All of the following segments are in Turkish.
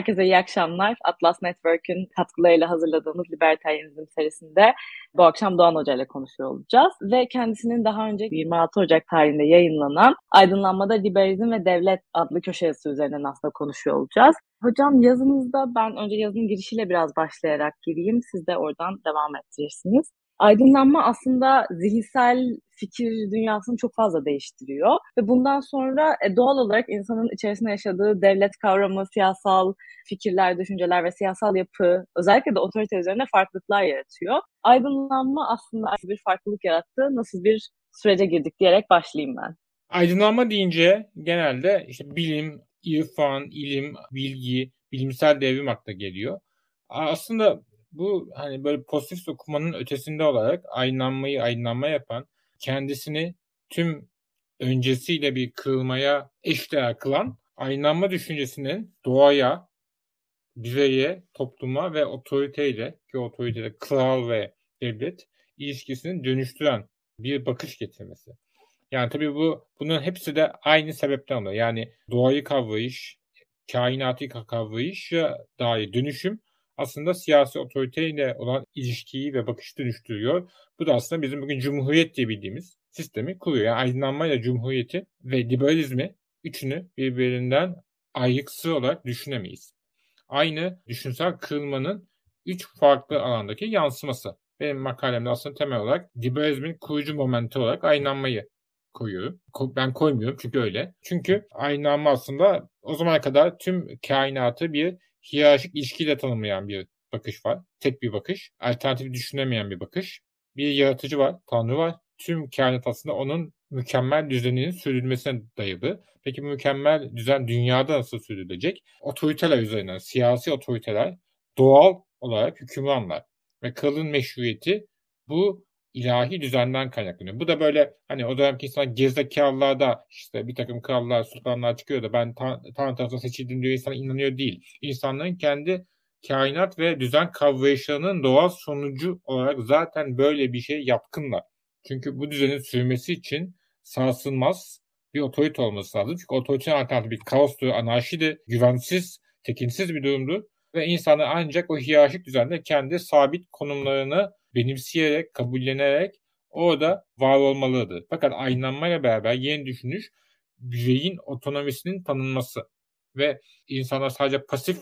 Herkese iyi akşamlar. Atlas Network'ün katkılarıyla hazırladığımız Libertarianizm serisinde bu akşam Doğan Hoca ile konuşuyor olacağız. Ve kendisinin daha önce 26 Ocak tarihinde yayınlanan Aydınlanmada Liberalizm ve Devlet adlı köşe yazısı üzerinden aslında konuşuyor olacağız. Hocam yazınızda ben önce yazının girişiyle biraz başlayarak gireyim. Siz de oradan devam ettirirsiniz. Aydınlanma aslında zihinsel fikir dünyasını çok fazla değiştiriyor. Ve bundan sonra e, doğal olarak insanın içerisinde yaşadığı devlet kavramı, siyasal fikirler, düşünceler ve siyasal yapı özellikle de otorite üzerine farklılıklar yaratıyor. Aydınlanma aslında bir farklılık yarattı. Nasıl bir sürece girdik diyerek başlayayım ben. Aydınlanma deyince genelde işte bilim, irfan, ilim, bilgi, bilimsel devrim akla geliyor. Aslında bu hani böyle pozitif okumanın ötesinde olarak aydınlanmayı aydınlanma yapan, kendisini tüm öncesiyle bir kırılmaya eşdeğer kılan aydınlanma düşüncesinin doğaya, bireye, topluma ve otoriteyle ki otoriteyle kral ve devlet ilişkisini dönüştüren bir bakış getirmesi. Yani tabii bu bunun hepsi de aynı sebepten oluyor. Yani doğayı kavrayış, kainatı kavrayış dair dönüşüm aslında siyasi otoriteyle olan ilişkiyi ve bakışı dönüştürüyor. Bu da aslında bizim bugün cumhuriyet diye bildiğimiz sistemi kuruyor. Yani aydınlanmayla cumhuriyeti ve liberalizmi üçünü birbirinden ayrıksız olarak düşünemeyiz. Aynı düşünsel kırılmanın üç farklı alandaki yansıması. Benim makalemde aslında temel olarak liberalizmin kurucu momenti olarak aydınlanmayı koyuyorum. Ben koymuyorum çünkü öyle. Çünkü aydınlanma aslında o zamana kadar tüm kainatı bir hiyerarşik ilişkiyle tanımlayan bir bakış var. Tek bir bakış. Alternatif düşünemeyen bir bakış. Bir yaratıcı var, Tanrı var. Tüm kainat aslında onun mükemmel düzeninin sürdürülmesine dayalı. Peki bu mükemmel düzen dünyada nasıl sürdürülecek? Otoriteler üzerinden, siyasi otoriteler doğal olarak hükümranlar. Ve kralın meşruiyeti bu ilahi düzenden kaynaklanıyor. Bu da böyle hani o dönemki insan gerizekalılarda işte bir takım krallar, sultanlar çıkıyor da ben Tanrı tarafından seçildim diyor insan inanıyor değil. İnsanların kendi kainat ve düzen kavrayışlarının doğal sonucu olarak zaten böyle bir şey yapkınlar. Çünkü bu düzenin sürmesi için sarsılmaz bir otorite olması lazım. Çünkü otoritenin alternatifi bir kaostur, anarşidir, güvensiz, tekinsiz bir durumdur. Ve insanlar ancak o hiyerarşik düzende kendi sabit konumlarını benimseyerek, kabullenerek orada var olmalıdır. Fakat aydınlanmayla beraber yeni düşünüş bireyin otonomisinin tanınması ve insanlar sadece pasif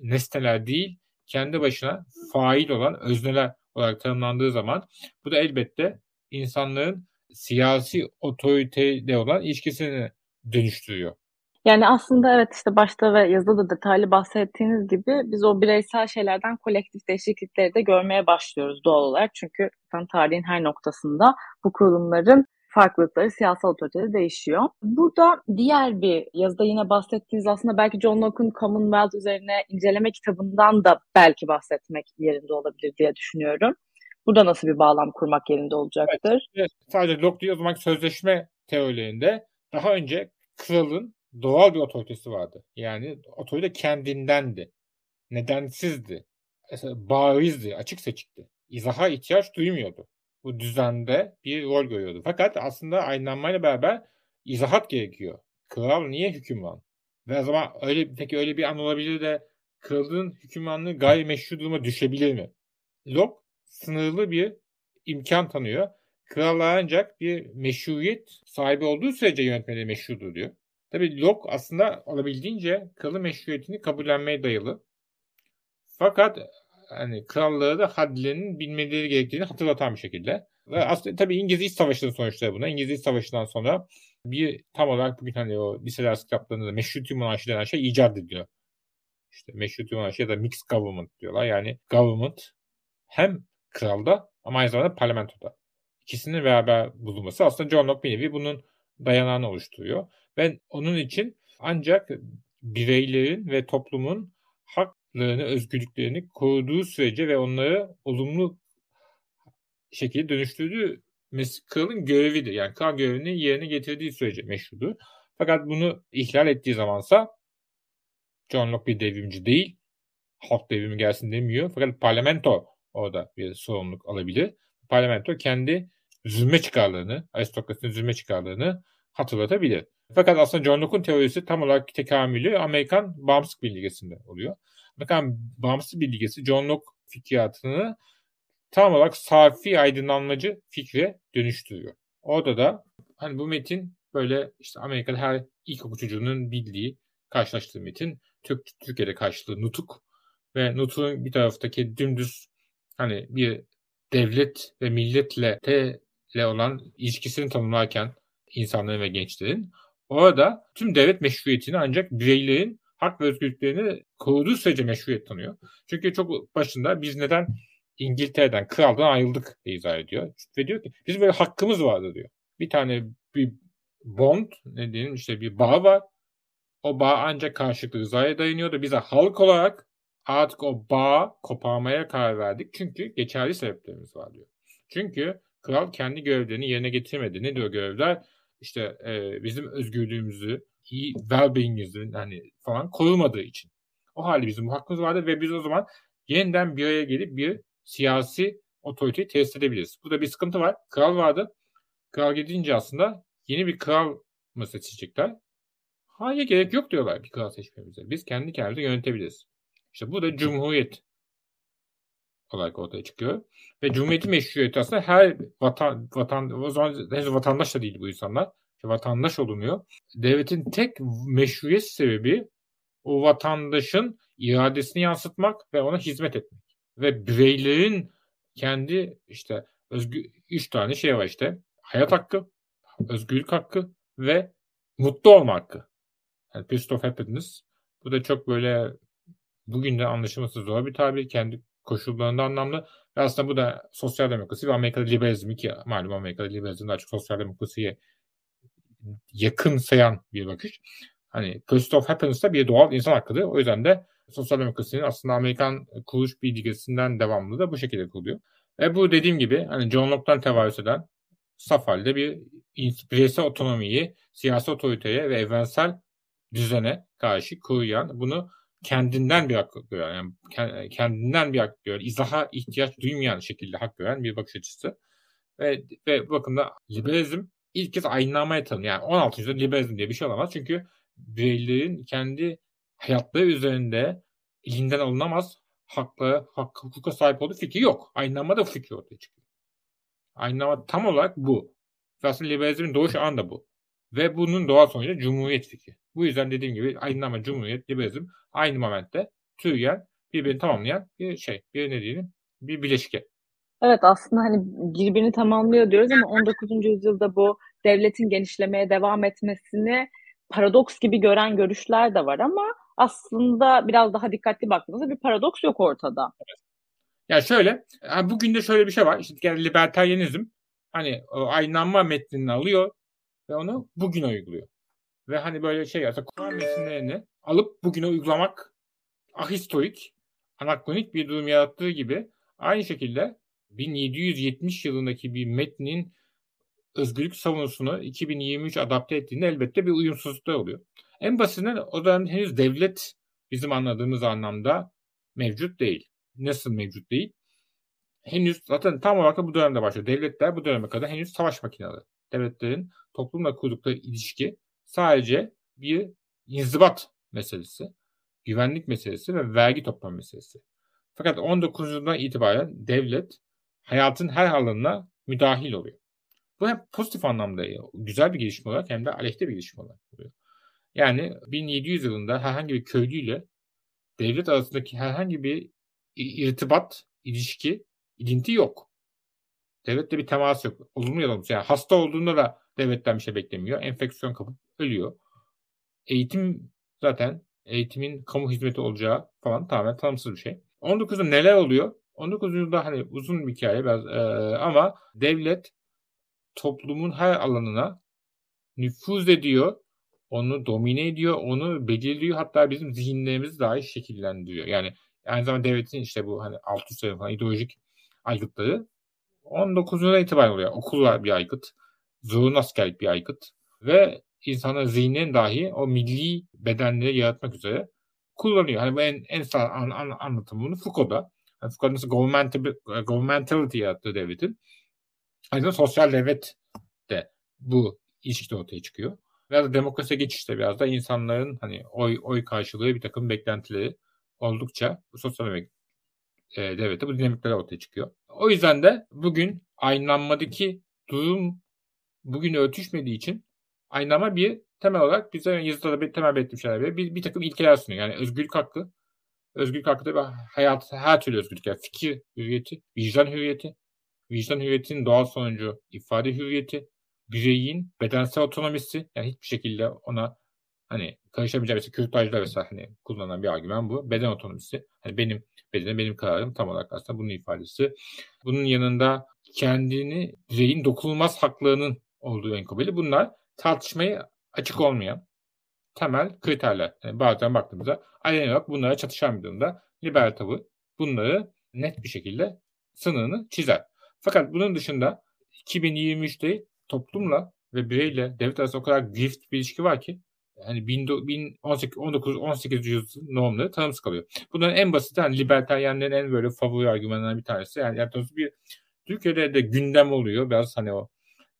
nesneler değil, kendi başına fail olan özneler olarak tanımlandığı zaman bu da elbette insanların siyasi otoriteyle olan ilişkisini dönüştürüyor. Yani aslında evet işte başta ve yazıda da detaylı bahsettiğiniz gibi biz o bireysel şeylerden kolektif değişiklikleri de görmeye başlıyoruz doğal olarak. Çünkü tarihin her noktasında bu kurulumların farklılıkları siyasal otoritede değişiyor. Burada diğer bir yazıda yine bahsettiğiniz aslında belki John Locke'un Commonwealth üzerine inceleme kitabından da belki bahsetmek yerinde olabilir diye düşünüyorum. Burada nasıl bir bağlam kurmak yerinde olacaktır? Evet, evet. Sadece Locke değil o zaman sözleşme teorilerinde daha önce kralın doğal bir otoritesi vardı. Yani otorite kendindendi. Nedensizdi. Barizdi, açık seçikti. İzaha ihtiyaç duymuyordu. Bu düzende bir rol görüyordu. Fakat aslında aydınlanmayla beraber izahat gerekiyor. Kral niye hükümran? Ve o zaman öyle, peki öyle bir an olabilir de kralın hükümranlığı gayrimeşru duruma düşebilir mi? Locke sınırlı bir imkan tanıyor. Krallar ancak bir meşruiyet sahibi olduğu sürece yönetmeleri meşrudur diyor. Tabi Locke aslında olabildiğince kralın meşruiyetini kabullenmeye dayalı. Fakat hani krallığı da hadlerinin bilmeleri gerektiğini hatırlatan bir şekilde. Ve aslında tabii İngiliz İç Savaşı'nın sonuçları buna. İngiliz İç Savaşı'ndan sonra bir tam olarak bugün hani o liseler kitaplarında meşruti monarşi denen şey icat ediliyor. İşte meşruti monarşi ya da mixed government diyorlar. Yani government hem kralda ama aynı zamanda parlamentoda. İkisinin beraber bulunması aslında John Locke bir nevi bunun dayanağını oluşturuyor. Ve onun için ancak bireylerin ve toplumun haklarını, özgürlüklerini koruduğu sürece ve onları olumlu şekilde dönüştürdüğü kralın görevidir. Yani kral görevini yerine getirdiği sürece meşrudur. Fakat bunu ihlal ettiği zamansa John Locke bir devrimci değil. Halk devrimi gelsin demiyor. Fakat parlamento orada bir sorumluluk alabilir. Parlamento kendi zulme çıkarlarını, aristokrasinin zulme çıkarlarını hatırlatabilir. Fakat aslında John Locke'un teorisi tam olarak tekamülü Amerikan bağımsız bilgisinde oluyor. Amerikan bağımsız bilgisi John Locke fikriyatını tam olarak safi aydınlanmacı fikre dönüştürüyor. Orada da hani bu metin böyle işte Amerika'da her ilkokul çocuğunun bildiği karşılaştığı metin. Türk, Türkiye'de karşılığı nutuk ve nutuk'un bir taraftaki dümdüz hani bir devlet ve milletle te olan ilişkisini tanımlarken insanların ve gençlerin orada tüm devlet meşruiyetini ancak bireylerin hak ve özgürlüklerini koruduğu sürece meşruiyet tanıyor. Çünkü çok başında biz neden İngiltere'den, kraldan ayrıldık diye izah ediyor. Ve diyor ki biz böyle hakkımız vardı diyor. Bir tane bir bond, ne diyelim işte bir bağ var. O bağ ancak karşılıklı rızaya dayanıyordu. Bize halk olarak artık o bağ koparmaya karar verdik. Çünkü geçerli sebeplerimiz var diyor. Çünkü kral kendi görevlerini yerine getirmedi. Ne diyor görevler? İşte e, bizim özgürlüğümüzü, iyi well hani falan korumadığı için. O halde bizim hakkımız vardı ve biz o zaman yeniden bir araya gelip bir siyasi otoriteyi test edebiliriz. Burada bir sıkıntı var. Kral vardı. Kral gidince aslında yeni bir kral mı seçecekler? Hayır gerek yok diyorlar bir kral seçmemize. Biz kendi kendimizi yönetebiliriz. İşte bu da cumhuriyet olarak ortaya çıkıyor. Ve cumhuriyeti meşruiyeti aslında her vatan, vatan o zaman henüz vatandaş da değil bu insanlar. Vatandaş olunuyor. Devletin tek meşruiyet sebebi o vatandaşın iradesini yansıtmak ve ona hizmet etmek. Ve bireylerin kendi işte özgür, üç tane şey var işte. Hayat hakkı, özgürlük hakkı ve mutlu olma hakkı. Yani pursuit of happiness. Bu da çok böyle bugün de anlaşılması zor bir tabir. Kendi koşullarında anlamlı. Ve aslında bu da sosyal demokrasi ve Amerika'da liberalizm ki malum Amerika'da liberalizm daha çok sosyal demokrasiye yakın sayan bir bakış. Hani pursuit of happiness da bir doğal insan hakkıdır. O yüzden de sosyal demokrasinin aslında Amerikan kuruluş bilgisinden devamlı da bu şekilde kuruluyor. Ve bu dediğim gibi hani John Locke'dan tevarüs eden saf halde bir bireysel otonomiyi siyasi otoriteye ve evrensel düzene karşı koruyan bunu kendinden bir hak gören, yani kendinden bir hak gören, izaha ihtiyaç duymayan şekilde hak gören bir bakış açısı. Ve, ve bu bakımda liberalizm ilk kez aydınlanmaya tanım. Yani 16. yüzyılda liberalizm diye bir şey olamaz. Çünkü bireylerin kendi hayatları üzerinde elinden alınamaz haklı, hak, hukuka sahip olduğu fikri yok. Aydınlanma da bu fikri ortaya çıkıyor. Aydınlanma tam olarak bu. Ve aslında liberalizmin doğuş anı da bu. Ve bunun doğal sonucu cumhuriyet fikri. Bu yüzden dediğim gibi aydınlanma, cumhuriyet, liberalizm aynı momentte türeyen, birbirini tamamlayan bir şey. Bir ne diyelim? Bir bileşke. Evet aslında hani birbirini tamamlıyor diyoruz ama 19. yüzyılda bu devletin genişlemeye devam etmesini paradoks gibi gören görüşler de var ama aslında biraz daha dikkatli baktığımızda bir paradoks yok ortada. Ya şöyle, bugün de şöyle bir şey var. İşte yani libertaryenizm hani aydınlanma metnini alıyor ve onu bugün uyguluyor. Ve hani böyle şey aslında Kur'an metinlerini alıp bugüne uygulamak ahistorik, anakronik bir durum yarattığı gibi aynı şekilde 1770 yılındaki bir metnin özgürlük savunusunu 2023 adapte ettiğinde elbette bir uyumsuzluklar oluyor. En basitinden o dönem henüz devlet bizim anladığımız anlamda mevcut değil. Nasıl mevcut değil? Henüz zaten tam olarak da bu dönemde başlıyor. Devletler bu döneme kadar henüz savaş makineleri. Devletlerin toplumla kurdukları ilişki sadece bir inzibat meselesi, güvenlik meselesi ve vergi toplama meselesi. Fakat 19. yüzyıldan itibaren devlet hayatın her alanına müdahil oluyor. Bu hem pozitif anlamda güzel bir gelişme olarak hem de aleyhte bir gelişme olarak oluyor. Yani 1700 yılında herhangi bir köylüyle devlet arasındaki herhangi bir irtibat, ilişki, ilinti yok. Devlette bir temas yok. Olumlu ya da olumsuz. Yani hasta olduğunda da devletten bir şey beklemiyor. Enfeksiyon kapıp ölüyor. Eğitim zaten eğitimin kamu hizmeti olacağı falan tamamen tanımsız bir şey. 19'da neler oluyor? 19. yüzyılda hani uzun bir hikaye biraz e, ama devlet toplumun her alanına nüfuz ediyor, onu domine ediyor, onu belirliyor hatta bizim zihinlerimizi dahi şekillendiriyor. Yani aynı zamanda devletin işte bu hani alt üst falan ideolojik aygıtları 19'una itibaren oluyor. Okullar bir aygıt, zorunlu askerlik bir aygıt ve insanın zihnin dahi o milli bedenleri yaratmak üzere kullanıyor. Hani en, en sağ an, an, anlatımını Foucault'da. Yani Foucault nasıl governmentality yarattığı devletin. Aynı sosyal devlet de bu ilişkide ortaya çıkıyor. Biraz da demokrasiye geçişte biraz da insanların hani oy oy karşılığı bir takım beklentileri oldukça sosyal emek e, devlette bu dinamikler ortaya çıkıyor. O yüzden de bugün aynanmadaki durum bugün örtüşmediği için aynama bir temel olarak bize yazıda bir temel belirttiğim şeyler bir, bir takım ilkeler sunuyor. Yani özgürlük hakkı, özgürlük hakkı da hayat, her türlü özgürlük. Yani fikir hürriyeti, vicdan hürriyeti, vicdan hürriyetinin doğal sonucu ifade hürriyeti, bireyin bedensel otonomisi yani hiçbir şekilde ona hani karışamayacağı mesela kürtajda vesaire hani kullanılan bir argüman bu. Beden otonomisi. Hani benim bedenim benim kararım tam olarak aslında bunun ifadesi. Bunun yanında kendini bireyin dokunulmaz haklarının olduğu enkabili. Bunlar tartışmayı açık olmayan temel kriterler. Yani bazen baktığımızda aleni olarak bunlara çatışan bir durumda liberal tavır bunları net bir şekilde sınırını çizer. Fakat bunun dışında 2023'te toplumla ve bireyle devlet arasında o kadar grift bir ilişki var ki yani 19 18 yüzyıl normları tanımsız kalıyor. Bunların en basit hani libertaryenlerin en böyle favori argümanlarından bir tanesi. Yani yaklaşık bir Türkiye'de de gündem oluyor. Biraz hani o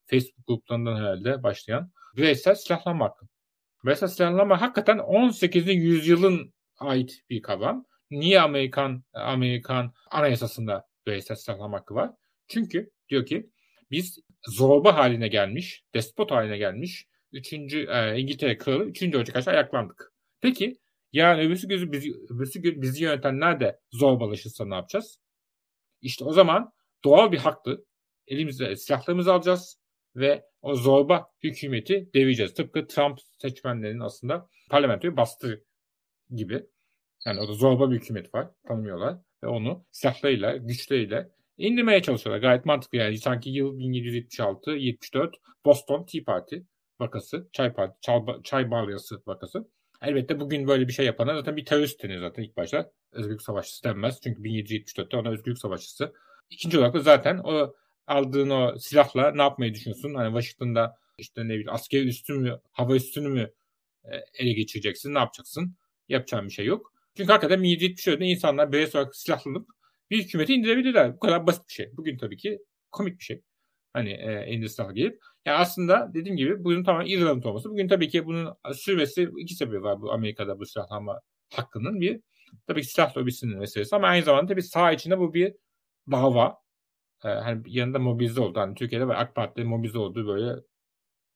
Facebook gruplarından herhalde başlayan bireysel silahlanma hakkı. Bireysel silahlanma hakikaten 18. yüzyılın ait bir kavram. Niye Amerikan Amerikan anayasasında bireysel silahlanma hakkı var? Çünkü diyor ki biz zorba haline gelmiş, despot haline gelmiş 3. E, İngiltere kralı 3. Ocak karşı ayaklandık. Peki yani öbürsü gözü bizi, öbürsü gün bizi yönetenler de zorbalaşırsa ne yapacağız? İşte o zaman doğal bir haktı. Elimizde silahlarımızı alacağız ve o zorba hükümeti devireceğiz. Tıpkı Trump seçmenlerinin aslında parlamentoyu bastı gibi. Yani orada zorba bir hükümet var. Tanımıyorlar. Ve onu silahlarıyla, güçleriyle indirmeye çalışıyorlar. Gayet mantıklı yani. Sanki yıl 1776-74 Boston Tea Party vakası, çay, çay, çay balyası vakası. Elbette bugün böyle bir şey yapana zaten bir terörist denir zaten ilk başta. Özgürlük Savaşçısı denmez. Çünkü 1774'te ona Özgürlük Savaşçısı. İkinci olarak da zaten o aldığın o silahla ne yapmayı düşünüyorsun? Hani Washington'da işte ne bileyim asker üstü mü, hava üstünü mü e, ele geçireceksin? Ne yapacaksın? Yapacağın bir şey yok. Çünkü hakikaten 1774'te insanlar bireysel olarak silahlanıp bir hükümeti indirebilirler. Bu kadar basit bir şey. Bugün tabii ki komik bir şey. Hani e, silah gelip. Yani aslında dediğim gibi bunun tamamen irrelevant olması. Bugün tabii ki bunun sürmesi iki sebebi var bu Amerika'da bu silahlanma hakkının. Bir tabii ki silah lobisinin meselesi ama aynı zamanda tabii sağ içinde bu bir dava. Ee, hani yanında mobilize oldu. Hani Türkiye'de ve AK Parti'de mobilize olduğu böyle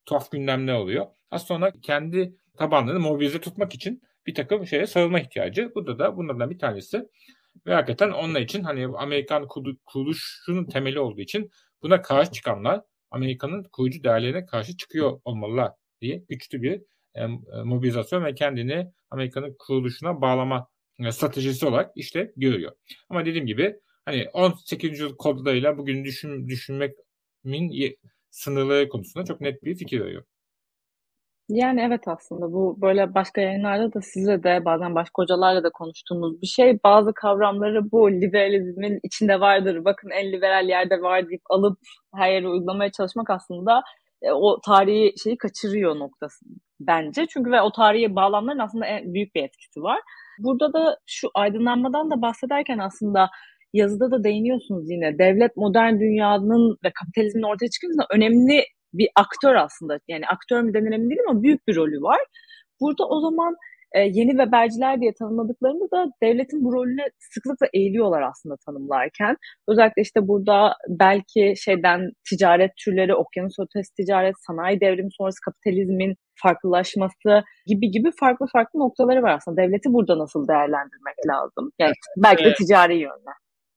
tuhaf gündemler oluyor. Az sonra kendi tabanlarını mobilize tutmak için bir takım şeye sarılma ihtiyacı. Bu da da bunlardan bir tanesi. Ve hakikaten onun için hani Amerikan kuruluşunun temeli olduğu için buna karşı çıkanlar Amerika'nın kurucu değerlerine karşı çıkıyor olmalılar diye güçlü bir e, e, mobilizasyon ve kendini Amerika'nın kuruluşuna bağlama e, stratejisi olarak işte görüyor. Ama dediğim gibi hani 18. yüzyıl kodlarıyla bugün düşün, düşünmemin sınırları konusunda çok net bir fikir veriyor. Yani evet aslında bu böyle başka yayınlarda da size de bazen başka hocalarla da konuştuğumuz bir şey. Bazı kavramları bu liberalizmin içinde vardır. Bakın en liberal yerde var deyip alıp her yere uygulamaya çalışmak aslında e, o tarihi şeyi kaçırıyor noktası bence. Çünkü ve o tarihi bağlamların aslında en büyük bir etkisi var. Burada da şu aydınlanmadan da bahsederken aslında yazıda da değiniyorsunuz yine. Devlet modern dünyanın ve kapitalizmin ortaya çıkınca önemli bir aktör aslında. Yani aktör mü denir emin değilim ama büyük bir rolü var. Burada o zaman e, yeni Weberciler diye tanımladıklarında da devletin bu rolüne sıklıkla eğiliyorlar aslında tanımlarken. Özellikle işte burada belki şeyden ticaret türleri, okyanus ötesi ticaret, sanayi devrimi sonrası kapitalizmin farklılaşması gibi gibi farklı farklı noktaları var aslında. Devleti burada nasıl değerlendirmek lazım? Yani belki de ticari yönde.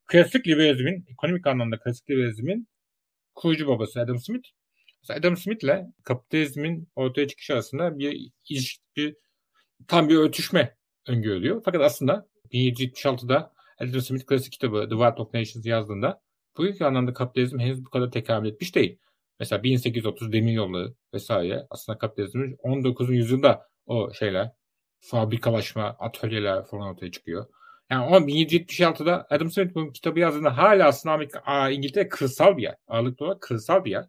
Klasik liberalizmin, ekonomik anlamda klasik liberalizmin kurucu babası Adam Smith Adam Smith'le kapitalizmin ortaya çıkışı arasında bir ilişki, tam bir örtüşme öngörülüyor. Fakat aslında 1776'da Adam Smith klasik kitabı The Wealth of Nations yazdığında ilk anlamda kapitalizm henüz bu kadar tekamül etmiş değil. Mesela 1830 demir yolları vesaire aslında kapitalizmin 19. yüzyılda o şeyler fabrikalaşma, atölyeler falan ortaya çıkıyor. Yani 1776'da Adam Smith bu kitabı yazdığında hala aslında Amerika, İngiltere kırsal bir yer. Ağırlıklı olarak kırsal bir yer.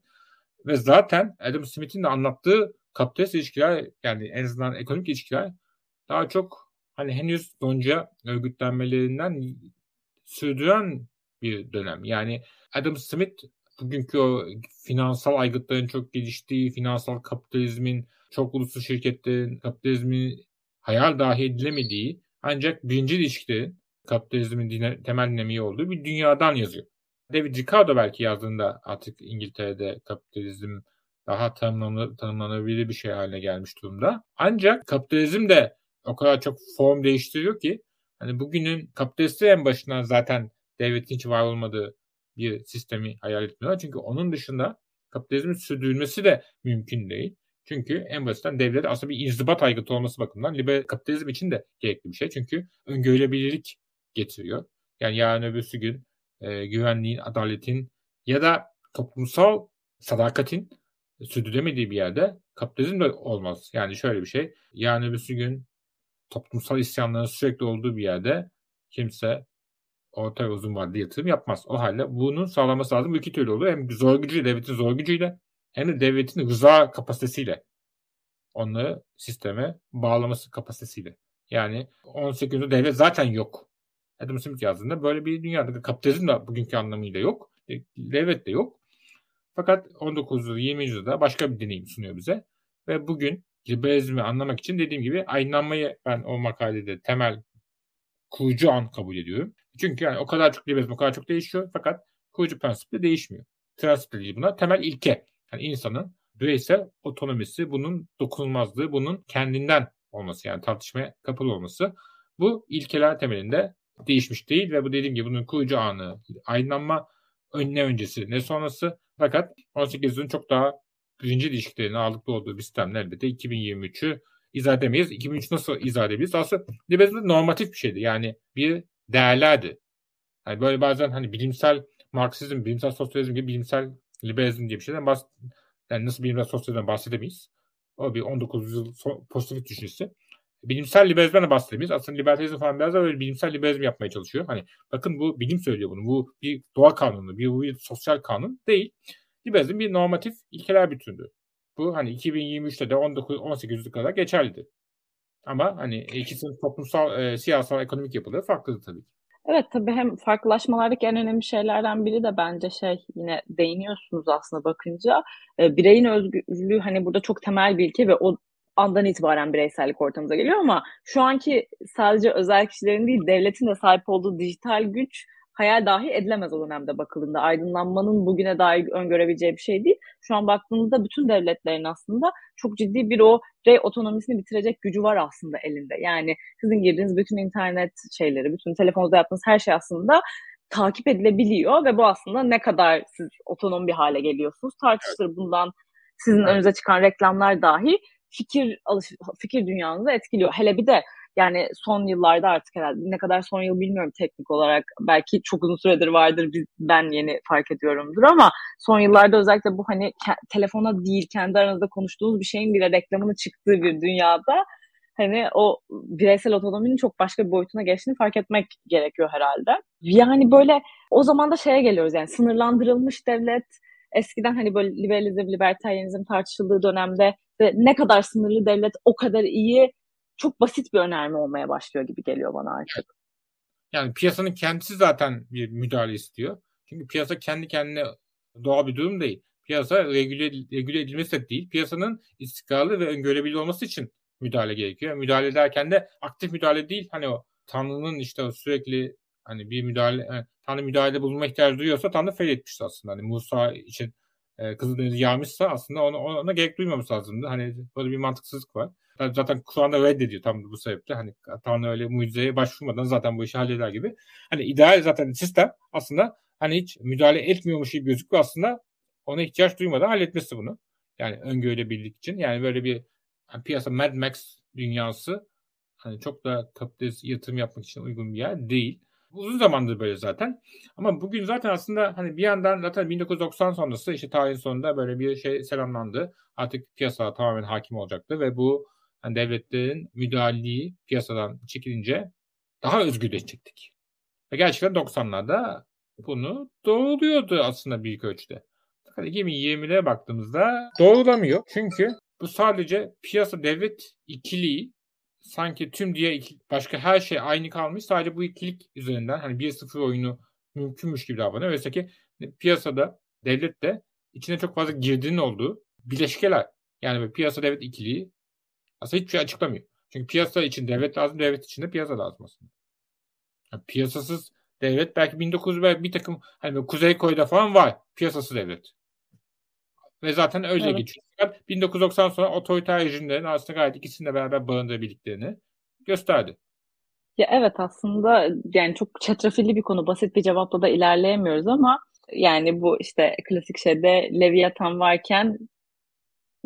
Ve zaten Adam Smith'in de anlattığı kapitalist ilişkiler yani en azından ekonomik ilişkiler daha çok hani henüz donca örgütlenmelerinden sürdüren bir dönem. Yani Adam Smith bugünkü o finansal aygıtların çok geliştiği, finansal kapitalizmin, çok uluslu şirketlerin kapitalizmin hayal dahi edilemediği ancak birinci ilişkilerin kapitalizmin dine, temel dinamiği olduğu bir dünyadan yazıyor. David Ricardo belki yazdığında artık İngiltere'de kapitalizm daha tanımlanır, tanımlanabilir bir şey haline gelmiş durumda. Ancak kapitalizm de o kadar çok form değiştiriyor ki hani bugünün kapitalisti en başından zaten devletin hiç var olmadığı bir sistemi hayal etmiyorlar. Çünkü onun dışında kapitalizmin sürdürülmesi de mümkün değil. Çünkü en basitten devlet aslında bir inzibat aygıtı olması bakımından liberal kapitalizm için de gerekli bir şey. Çünkü öngörülebilirlik getiriyor. Yani yarın öbürsü gün e, güvenliğin, adaletin ya da toplumsal sadakatin sürdüremediği bir yerde kapitalizm de olmaz. Yani şöyle bir şey. Yarın öbürsü gün toplumsal isyanların sürekli olduğu bir yerde kimse orta ve uzun vadeli yatırım yapmaz. O halde bunun sağlanması lazım. Bu iki türlü oluyor. Hem zor gücüyle, devletin zor gücüyle hem de devletin rıza kapasitesiyle onları sisteme bağlaması kapasitesiyle. Yani 18. devlet zaten yok. Adam Smith yazdığında böyle bir dünyada kapitalizm de bugünkü anlamıyla yok. E, devlet de yok. Fakat 19. 20. yüzyılda başka bir deneyim sunuyor bize. Ve bugün liberalizmi anlamak için dediğim gibi aydınlanmayı ben o makalede temel kurucu an kabul ediyorum. Çünkü yani o kadar çok liberalizm o kadar çok değişiyor fakat kurucu prensip de değişmiyor. Prensip de buna temel ilke. Yani insanın bireysel otonomisi, bunun dokunulmazlığı, bunun kendinden olması yani tartışmaya kapalı olması. Bu ilkeler temelinde değişmiş değil ve bu dediğim gibi bunun kurucu anı, aydınlanma ne öncesi ne sonrası. Fakat 18 yüzyılın çok daha birinci ilişkilerini ağırlıklı olduğu bir sistemle elbette 2023'ü izah edemeyiz. 2003 nasıl izah edebiliriz? Aslında liberalizm normatif bir şeydi. Yani bir değerlerdi. Yani böyle bazen hani bilimsel Marksizm, bilimsel sosyalizm gibi bilimsel liberalizm diye bir şeyden bahs yani nasıl bilimsel sosyalizmden bahsedemeyiz. O bir 19 yüzyıl pozitif düşüncesi. Bilimsel liberalizmden de bahsedemeyiz. Aslında liberalizm falan biraz da böyle bilimsel liberalizm yapmaya çalışıyor. Hani bakın bu bilim söylüyor bunu. Bu bir doğa kanunu, bir, bir sosyal kanun değil. Liberalizm bir normatif ilkeler bütünü. Bu hani 2023'te de 19 18'e kadar geçerliydi. Ama hani ikisinin toplumsal, e, siyasal, ekonomik yapıları farklıdır tabii ki. Evet tabii hem farklılaşmalardaki en önemli şeylerden biri de bence şey yine değiniyorsunuz aslında bakınca e, bireyin özgürlüğü hani burada çok temel bir ilke ve o andan itibaren bireysellik ortamıza geliyor ama şu anki sadece özel kişilerin değil devletin de sahip olduğu dijital güç hayal dahi edilemez o dönemde bakıldığında. Aydınlanmanın bugüne dair öngörebileceği bir şey değil. Şu an baktığımızda bütün devletlerin aslında çok ciddi bir o rey otonomisini bitirecek gücü var aslında elinde. Yani sizin girdiğiniz bütün internet şeyleri, bütün telefonunuzda yaptığınız her şey aslında takip edilebiliyor ve bu aslında ne kadar siz otonom bir hale geliyorsunuz tartışılır. Bundan sizin önünüze çıkan reklamlar dahi fikir alış fikir dünyanızı etkiliyor. Hele bir de yani son yıllarda artık herhalde ne kadar son yıl bilmiyorum teknik olarak. Belki çok uzun süredir vardır ben yeni fark ediyorumdur ama son yıllarda özellikle bu hani telefona değil kendi aranızda konuştuğunuz bir şeyin bile reklamını çıktığı bir dünyada hani o bireysel otonominin çok başka bir boyutuna geçtiğini fark etmek gerekiyor herhalde. Yani böyle o zaman da şeye geliyoruz yani sınırlandırılmış devlet eskiden hani böyle liberalizm, libertarianizm tartışıldığı dönemde ne kadar sınırlı devlet o kadar iyi çok basit bir önerme olmaya başlıyor gibi geliyor bana artık. Yani piyasanın kendisi zaten bir müdahale istiyor. Çünkü piyasa kendi kendine doğal bir durum değil. Piyasa regüle, regüle edilmesi de değil. Piyasanın istikrarlı ve öngörebilir olması için müdahale gerekiyor. Müdahale ederken de aktif müdahale değil. Hani o Tanrı'nın işte sürekli hani bir müdahale yani Tanrı müdahalede bulunma ihtiyacı duyuyorsa Tanrı feyletmişti aslında. Hani Musa için e, Kızıldeniz'i yağmışsa aslında ona, ona gerek duymaması lazımdı. Hani böyle bir mantıksızlık var. Zaten Kur'an'da reddediyor tam bu sebeple. Hani Tanrı öyle mucizeye başvurmadan zaten bu işi halleder gibi. Hani ideal zaten sistem aslında hani hiç müdahale etmiyormuş gibi gözüküyor aslında ona ihtiyaç duymadan halletmesi bunu. Yani öngörülebilirlik için. Yani böyle bir yani piyasa Mad Max dünyası hani çok da kapitalist yatırım yapmak için uygun bir yer değil. Uzun zamandır böyle zaten. Ama bugün zaten aslında hani bir yandan zaten 1990 sonrası işte tarihin sonunda böyle bir şey selamlandı. Artık piyasa tamamen hakim olacaktı ve bu yani devletlerin müdahaleyi piyasadan çekilince daha özgürleşecektik. Ve gerçekten 90'larda bunu doğruluyordu aslında büyük ölçüde. Fakat 2020'de baktığımızda doğrulamıyor. Çünkü bu sadece piyasa devlet ikiliği sanki tüm diğer başka her şey aynı kalmış. Sadece bu ikilik üzerinden hani 1-0 oyunu mümkünmüş gibi davranıyor. Oysa ki piyasada devlet de içine çok fazla girdinin olduğu bileşkeler. Yani piyasa devlet ikiliği aslında hiçbir şey açıklamıyor. Çünkü piyasa için devlet lazım, devlet için de piyasa lazım aslında. Yani piyasasız devlet belki 1900 belki bir takım hani Kuzey Kore'de falan var piyasasız devlet. Ve zaten öyle evet. geçiyor. 1990 sonra otoriter rejimlerin aslında gayet ikisini de beraber barındırabildiklerini gösterdi. Ya evet aslında yani çok çetrefilli bir konu. Basit bir cevapla da ilerleyemiyoruz ama yani bu işte klasik şeyde Leviathan varken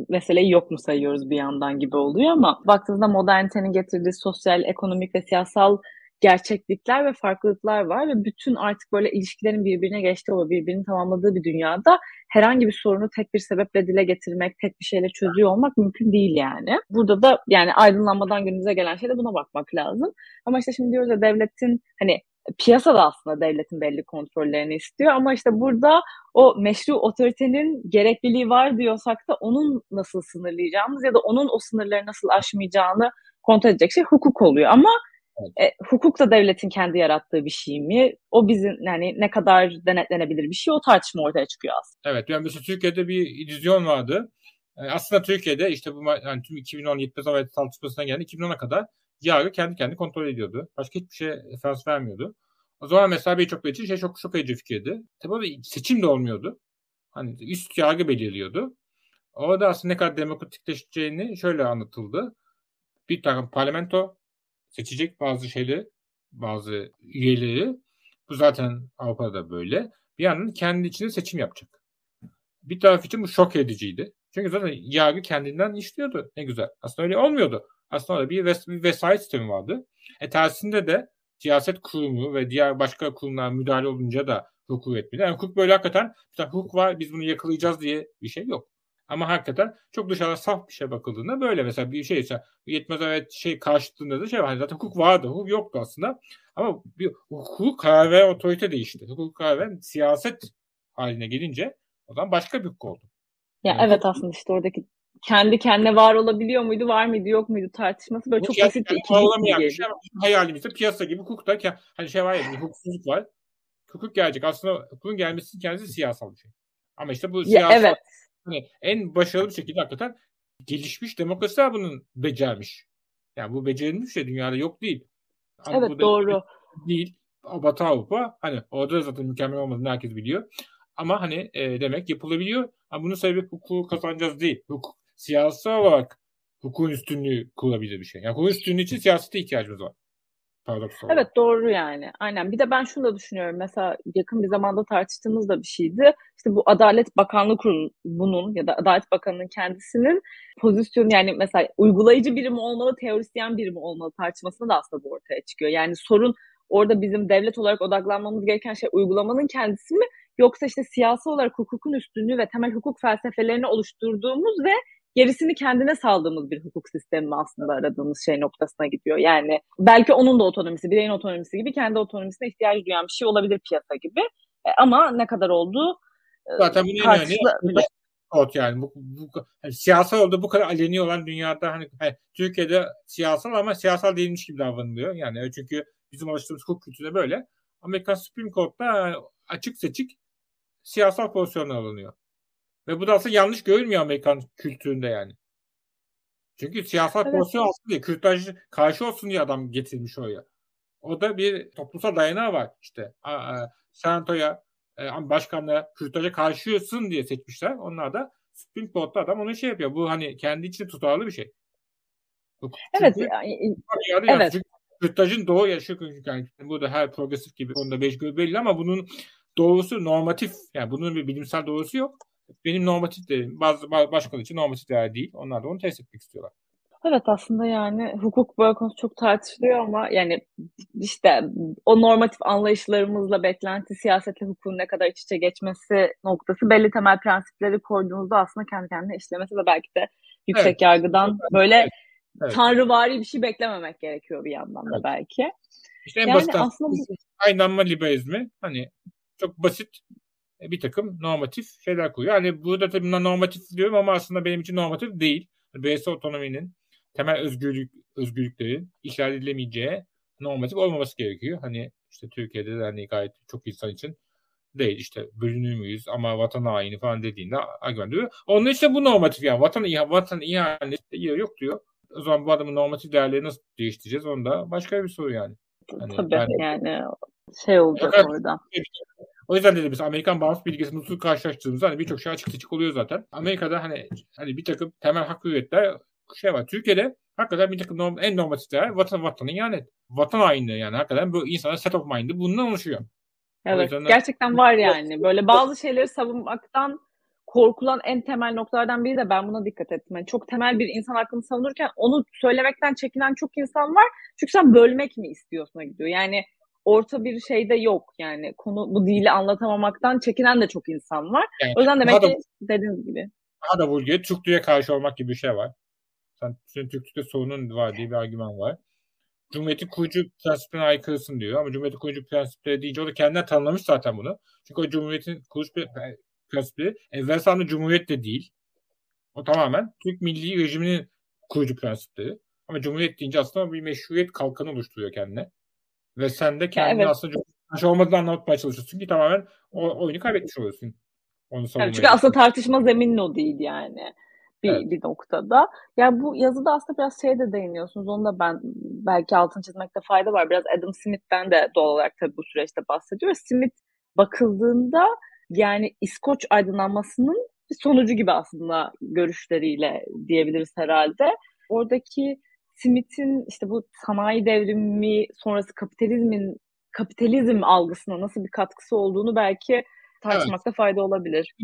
meseleyi yok mu sayıyoruz bir yandan gibi oluyor ama baktığınızda modernitenin getirdiği sosyal, ekonomik ve siyasal gerçeklikler ve farklılıklar var ve bütün artık böyle ilişkilerin birbirine geçtiği o birbirini tamamladığı bir dünyada herhangi bir sorunu tek bir sebeple dile getirmek, tek bir şeyle çözüyor olmak mümkün değil yani. Burada da yani aydınlanmadan günümüze gelen şeyde buna bakmak lazım. Ama işte şimdi diyoruz ya devletin hani piyasa da aslında devletin belli kontrollerini istiyor ama işte burada o meşru otoritenin gerekliliği var diyorsak da onun nasıl sınırlayacağımız ya da onun o sınırları nasıl aşmayacağını kontrol edecek şey hukuk oluyor ama Evet. E, hukuk da devletin kendi yarattığı bir şey mi? O bizim yani ne kadar denetlenebilir bir şey o tartışma ortaya çıkıyor aslında. Evet yani mesela Türkiye'de bir illüzyon vardı. E, aslında Türkiye'de işte bu yani tüm 2010 yetmez Adalet tartışmasına geldi 2010'a kadar yargı kendi kendi kontrol ediyordu. Başka hiçbir şey referans vermiyordu. O zaman mesela birçok için şey çok şok edici fikirdi. Tabii seçim de olmuyordu. Hani üst yargı belirliyordu. Orada aslında ne kadar demokratikleşeceğini şöyle anlatıldı. Bir takım parlamento seçecek bazı şeyleri, bazı üyeleri. Bu zaten Avrupa'da böyle. Bir yandan kendi içinde seçim yapacak. Bir taraf için bu şok ediciydi. Çünkü zaten yargı kendinden işliyordu. Ne güzel. Aslında öyle olmuyordu. Aslında orada bir, ves bir vesayet sistemi vardı. E tersinde de siyaset kurumu ve diğer başka kurumlar müdahale olunca da hukuk etmedi. Yani hukuk böyle hakikaten hukuk var biz bunu yakalayacağız diye bir şey yok. Ama hakikaten çok dışarıda saf bir şey bakıldığında böyle mesela bir şey ise yetmez evet şey karşıtlığında da şey var. Hani zaten hukuk vardı. Hukuk yoktu aslında. Ama bir hukuk karar veren otorite değişti. Hukuk karar veren siyaset haline gelince o zaman başka bir hukuk oldu. Ya yani, evet aslında işte oradaki kendi kendine var olabiliyor muydu, var mıydı, yok muydu tartışması böyle çok basit bir ikilik. Şey hayalimizde piyasa gibi hukukta hani şey var ya hukuksuzluk var. Hukuk gelecek. Aslında hukukun gelmesi kendisi siyasal bir şey. Ama işte bu siyasal ya evet. Hani en başarılı bir şekilde hakikaten gelişmiş demokrasiler bunun becermiş. Yani bu becerilmiş şey dünyada yok değil. Hani evet doğru. Değil. Batı Avrupa hani orada zaten mükemmel olmadığını herkes biliyor. Ama hani e, demek yapılabiliyor. Ama bunun sebebi hukuku kazanacağız değil. Hukuk siyasal olarak hukukun üstünlüğü kurulabilir bir şey. Yani hukukun üstünlüğü için siyasete ihtiyacımız var. Paradoksal evet doğru yani. Aynen. Bir de ben şunu da düşünüyorum. Mesela yakın bir zamanda tartıştığımız da bir şeydi. İşte bu Adalet Bakanlığı bunun ya da Adalet Bakanı'nın kendisinin pozisyonu yani mesela uygulayıcı birimi olmalı, teorisyen birimi olmalı tartışmasında da aslında bu ortaya çıkıyor. Yani sorun orada bizim devlet olarak odaklanmamız gereken şey uygulamanın kendisi mi yoksa işte siyasi olarak hukukun üstünlüğü ve temel hukuk felsefelerini oluşturduğumuz ve gerisini kendine saldığımız bir hukuk sistemi mi aslında aradığımız şey noktasına gidiyor. Yani belki onun da otonomisi, bireyin otonomisi gibi kendi otonomisine ihtiyacı duyan bir şey olabilir piyasa gibi. E, ama ne kadar olduğu e, Zaten bu önemli. Kod yani bu, bu yani siyasal oldu bu kadar aleni olan dünyada hani, hani Türkiye'de siyasal ama siyasal değilmiş gibi davranılıyor. Yani çünkü bizim alıştığımız hukuk kültürü böyle. Amerikan Supreme Court'ta açık seçik siyasal pozisyonlar alınıyor. Ve bu da aslında yanlış görülmüyor Amerikan kültüründe yani. Çünkü siyasal evet. pozisyon olsun diye, kürtaj karşı olsun diye adam getirmiş oraya. O da bir toplumsal dayanağı var işte. Senato'ya, e, başkanlığa kürtaja karşısın diye seçmişler. Onlar da Supreme Court'ta adam onu şey yapıyor. Bu hani kendi içinde tutarlı bir şey. Evet. Yani, evet. Çünkü kürtajın doğu yaşı yani burada her progresif gibi onda göre belli ama bunun doğrusu normatif yani bunun bir bilimsel doğrusu yok benim normatif değerim. Bazı başkaları için normatif değer değil. Onlar da onu test etmek istiyorlar. Evet aslında yani hukuk böyle konusu çok tartışılıyor ama yani işte o normatif anlayışlarımızla beklenti siyasetle hukukun ne kadar iç içe geçmesi noktası belli temel prensipleri koyduğunuzda aslında kendi kendine işlemesi ve belki de yüksek evet. yargıdan böyle evet. Evet. tanrıvari bir şey beklememek gerekiyor bir yandan da evet. belki. İşte en yani basit aslında bu... aynanma liberalizmi hani çok basit bir takım normatif şeyler koyuyor. Yani burada tabii bunlar normatif diyorum ama aslında benim için normatif değil. Bireysel otonominin temel özgürlük özgürlüklerin ihlal edilemeyeceği normatif olmaması gerekiyor. Hani işte Türkiye'de de hani gayet çok insan için değil. İşte bölünür müyüz ama vatan haini falan dediğinde argüman diyor. Onun işte bu normatif yani vatan, vatan ihaneti yok diyor. O zaman bu adamın normatif değerleri nasıl değiştireceğiz? Onu da başka bir soru yani. Hani, Tabii yani, yani şey olacak evet, orada. O yüzden dedim biz Amerikan bağımsız bilgisi nüfusu karşılaştığımızda hani birçok şey açık açık oluyor zaten. Amerika'da hani hani bir takım temel hak hürriyetler şey var. Türkiye'de hakikaten bir takım norm, en normatif değer vatan vatanın yani vatan hainliği yani hakikaten bu insanın set of mind'i bundan oluşuyor. Evet gerçekten var yani. Böyle bazı şeyleri savunmaktan korkulan en temel noktalardan biri de ben buna dikkat ettim. Yani çok temel bir insan hakkını savunurken onu söylemekten çekinen çok insan var. Çünkü sen bölmek mi istiyorsun gidiyor. Yani orta bir şeyde yok yani konu bu dili anlatamamaktan çekinen de çok insan var. Yani, o yüzden demek ki dediğiniz gibi. Daha da vurguya Türklüğe karşı olmak gibi bir şey var. Sen, senin Türklükte sorunun var diye bir argüman var. Cumhuriyeti kurucu prensiplerine aykırısın diyor. Ama Cumhuriyeti kurucu prensipleri deyince o da kendinden tanımlamış zaten bunu. Çünkü o Cumhuriyet'in kuruş prensipleri evvel sandığı Cumhuriyet de değil. O tamamen Türk milli rejiminin kurucu prensipleri. Ama Cumhuriyet deyince aslında bir meşruiyet kalkanı oluşturuyor kendine. Ve sen de kendini evet. aslında Cumhuriyet olmadığını anlatmaya çalışıyorsun ki tamamen o oyunu kaybetmiş oluyorsun. Onu evet, çünkü aslında tartışma zeminin o değil yani bir, evet. bir noktada. Yani bu yazıda aslında biraz şeye de değiniyorsunuz. Onu da ben belki altın çizmekte fayda var. Biraz Adam Smith'ten de doğal olarak tabii bu süreçte bahsediyor. Smith bakıldığında yani İskoç aydınlanmasının bir sonucu gibi aslında görüşleriyle diyebiliriz herhalde. Oradaki Smith'in işte bu sanayi devrimi sonrası kapitalizmin kapitalizm algısına nasıl bir katkısı olduğunu belki tartışmakta evet. fayda olabilir.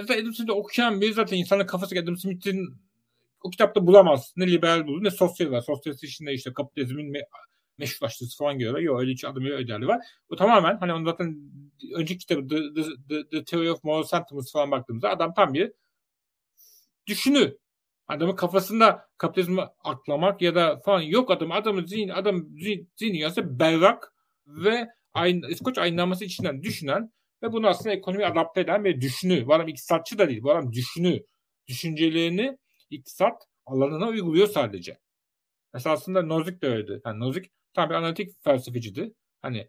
Adam Smith'i okuyan biri zaten insanın kafası Adam Smith'in o kitapta bulamaz. Ne liberal bulur ne sosyal var. Sosyalist içinde işte kapitalizmin me meşrulaştırısı falan görüyorlar. Yok öyle hiç adım öyle derdi var. Bu tamamen hani onun zaten önceki kitabı The, The, The, The Theory of Moral Sentiments falan baktığımızda adam tam bir düşünü. Adamın kafasında kapitalizmi aklamak ya da falan yok adam. Adamın zihin, adam zihin, zihni berrak ve aynı, İskoç aydınlanması içinden düşünen ve bunu aslında ekonomi adapte eden bir düşünü. Bu adam iktisatçı da değil. Bu adam düşünü. Düşüncelerini iktisat alanına uyguluyor sadece. Mesela aslında Nozick de öyleydi. Yani Nozick tam bir analitik felsefeciydi. Hani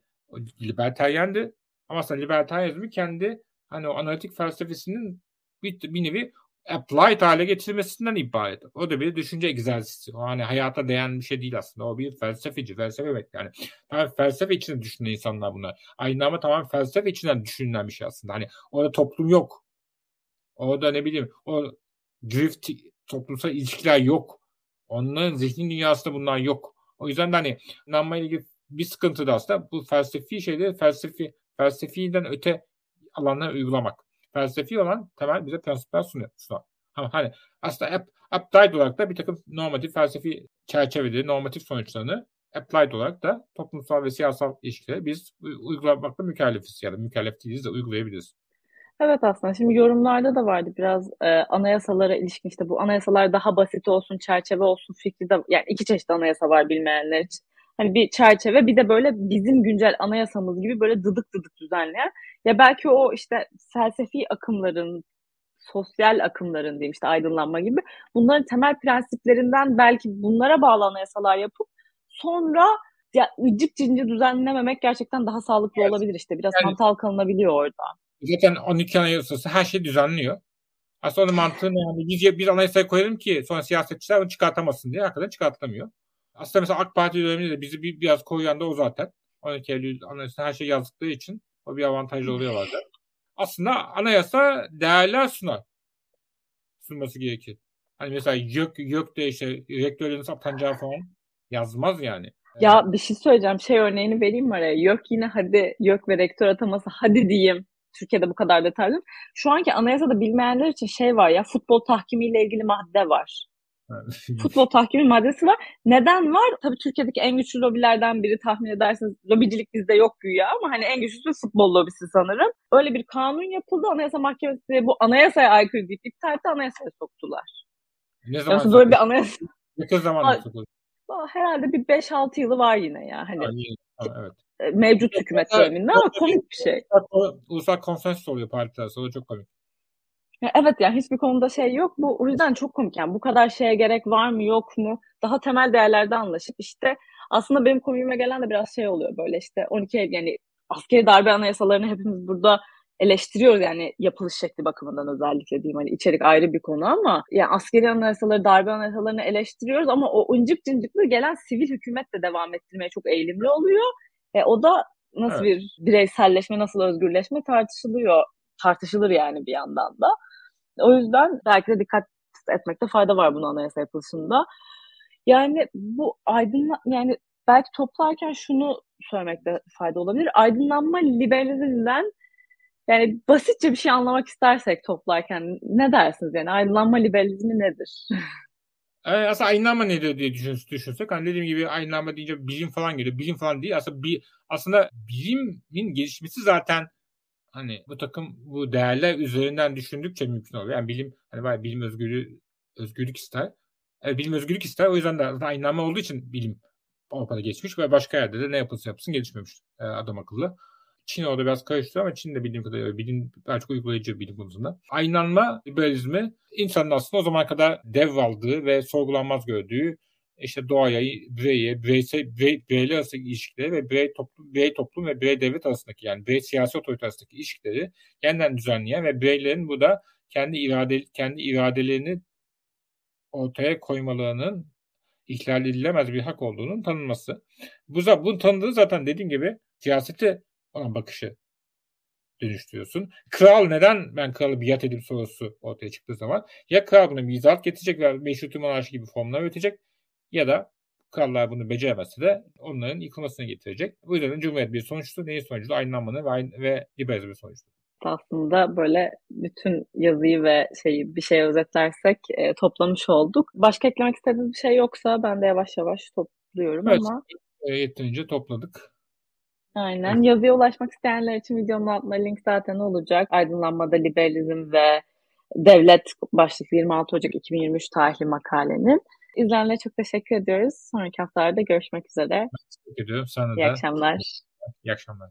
liberteryendi. Ama aslında liberteryenizmi kendi hani o analitik felsefesinin bir, bir nevi applied hale getirilmesinden ibaret. O da bir düşünce egzersizi. O hani hayata değen bir şey değil aslında. O bir felsefeci, felsefe evet yani. Tamam felsefe içinde düşünen insanlar bunlar. Aynı tamam felsefe içinden düşünülen bir şey aslında. Hani orada toplum yok. Orada ne bileyim o drift toplumsal ilişkiler yok. Onların zihni dünyasında bunlar yok. O yüzden de hani inanmayla ilgili bir sıkıntı da aslında bu felsefi şeyleri felsefi felsefiden öte alanlara uygulamak felsefi olan temel bize prensipler sunuyor. Ama hani aslında app, applied olarak da bir takım normatif felsefi çerçeveleri, normatif sonuçlarını applied olarak da toplumsal ve siyasal ilişkileri biz uygulamakla mükellefiz ya da mükellef değiliz de uygulayabiliriz. Evet aslında şimdi yorumlarda da vardı biraz e, anayasalara ilişkin işte bu anayasalar daha basit olsun, çerçeve olsun fikri de yani iki çeşit anayasa var bilmeyenler için. Hani bir çerçeve bir de böyle bizim güncel anayasamız gibi böyle dıdık dıdık düzenleyen. Ya belki o işte felsefi akımların, sosyal akımların diyeyim işte aydınlanma gibi bunların temel prensiplerinden belki bunlara bağlı anayasalar yapıp sonra ya ıcık cinci düzenlememek gerçekten daha sağlıklı evet. olabilir işte. Biraz yani, hantal kalınabiliyor orada. Zaten 12 anayasası her şey düzenliyor. Aslında onun mantığı ne? Yani biz bir anayasaya koyalım ki sonra siyasetçiler onu çıkartamasın diye hakikaten çıkartamıyor. Aslında mesela AK Parti döneminde de bizi bir, biraz koruyan da o zaten. 12 Eylül anayasasında her şey yazdıkları için o bir avantajlı oluyor bazen. Aslında anayasa değerler sunar. Sunması gerekir. Hani mesela YÖK, YÖK de işte rektörlerin atanacağı falan yazmaz yani. Ya bir şey söyleyeceğim. Şey örneğini vereyim mi araya? YÖK yine hadi YÖK ve rektör ataması hadi diyeyim. Türkiye'de bu kadar detaylı. Şu anki anayasada bilmeyenler için şey var ya futbol tahkimiyle ilgili madde var. Futbol tahkimi maddesi var. Neden var? Tabii Türkiye'deki en güçlü lobilerden biri tahmin edersiniz. Lobicilik bizde yok güya ama hani en güçlüsü futbol lobisi sanırım. Öyle bir kanun yapıldı. Anayasa Mahkemesi bu anayasaya aykırı deyip iptal etti anayasaya soktular. Ne zaman yani böyle bir anayasa... Ne zaman? Herhalde bir 5-6 yılı var yine ya. Hani ha, evet. E, mevcut hükümet döneminde ama komik bir şey. Ulusal konsensus oluyor partiler. O çok komik. Ya evet yani hiçbir konuda şey yok. Bu o yüzden çok komik yani bu kadar şeye gerek var mı yok mu? Daha temel değerlerde anlaşıp işte aslında benim komiğime gelen de biraz şey oluyor böyle işte 12 Eylül yani askeri darbe anayasalarını hepimiz burada eleştiriyoruz yani yapılış şekli bakımından özellikle diyeyim hani içerik ayrı bir konu ama yani askeri anayasaları, darbe anayasalarını eleştiriyoruz ama o incik cincikli gelen sivil hükümet de devam ettirmeye çok eğilimli oluyor. E, o da nasıl evet. bir bireyselleşme, nasıl özgürleşme tartışılıyor. Tartışılır yani bir yandan da. O yüzden belki de dikkat etmekte fayda var bunu anayasa yapılışında. Yani bu aydınla yani belki toplarken şunu söylemekte fayda olabilir. Aydınlanma liberalizmden yani basitçe bir şey anlamak istersek toplarken ne dersiniz yani aydınlanma liberalizmi nedir? Yani aslında aydınlanma nedir diye düşünsek hani dediğim gibi aydınlanma deyince bilim falan geliyor. Bilim falan değil. Aslında bir aslında bilimin gelişmesi zaten hani bu takım bu değerler üzerinden düşündükçe mümkün oluyor. Yani bilim hani var bilim özgürlüğü özgürlük ister. Yani bilim özgürlük ister. O yüzden de aydınlanma olduğu için bilim Avrupa'da geçmiş ve başka yerde de ne yapılsa yapsın gelişmemiş e, adam akıllı. Çin orada biraz karıştırıyor ama Çin de bildiğim kadarıyla bilim, daha çok uygulayıcı bilim konusunda. Aynanma liberalizmi insanın aslında o zaman kadar dev aldığı ve sorgulanmaz gördüğü işte doğaya, bireye, bireysel, birey, bireyler arasındaki ilişkileri ve birey toplum, birey toplum ve birey devlet arasındaki yani birey siyasi otorite arasındaki ilişkileri yeniden düzenleyen ve bireylerin bu da kendi irade kendi iradelerini ortaya koymalarının ihlal edilemez bir hak olduğunun tanınması. Bu bunu tanıdığı zaten dediğim gibi siyasete olan bakışı dönüştürüyorsun. Kral neden ben kralı biat edip sorusu ortaya çıktığı zaman ya kral buna bir getirecek ve meşrutu monarşi gibi formlar üretecek ya da krallar bunu beceremezse de onların yıkılmasını getirecek. Bu yüzden Cumhuriyet bir sonuçtu. Neyin sonucu? Aydınlanmanın ve, ayn- ve liberalizmin sonuçtu. Aslında böyle bütün yazıyı ve şeyi bir şey özetlersek e, toplamış olduk. Başka eklemek istediğiniz bir şey yoksa ben de yavaş yavaş topluyorum evet, ama. E, yeterince topladık. Aynen. Evet. Yazıya ulaşmak isteyenler için videonun altında link zaten olacak. Aydınlanmada liberalizm ve devlet başlıklı 26 Ocak 2023 tarihli makalenin. İzlenle çok teşekkür ediyoruz. Sonraki haftalarda görüşmek üzere. Teşekkür ediyorum. Sana İyi akşamlar. İyi akşamlar.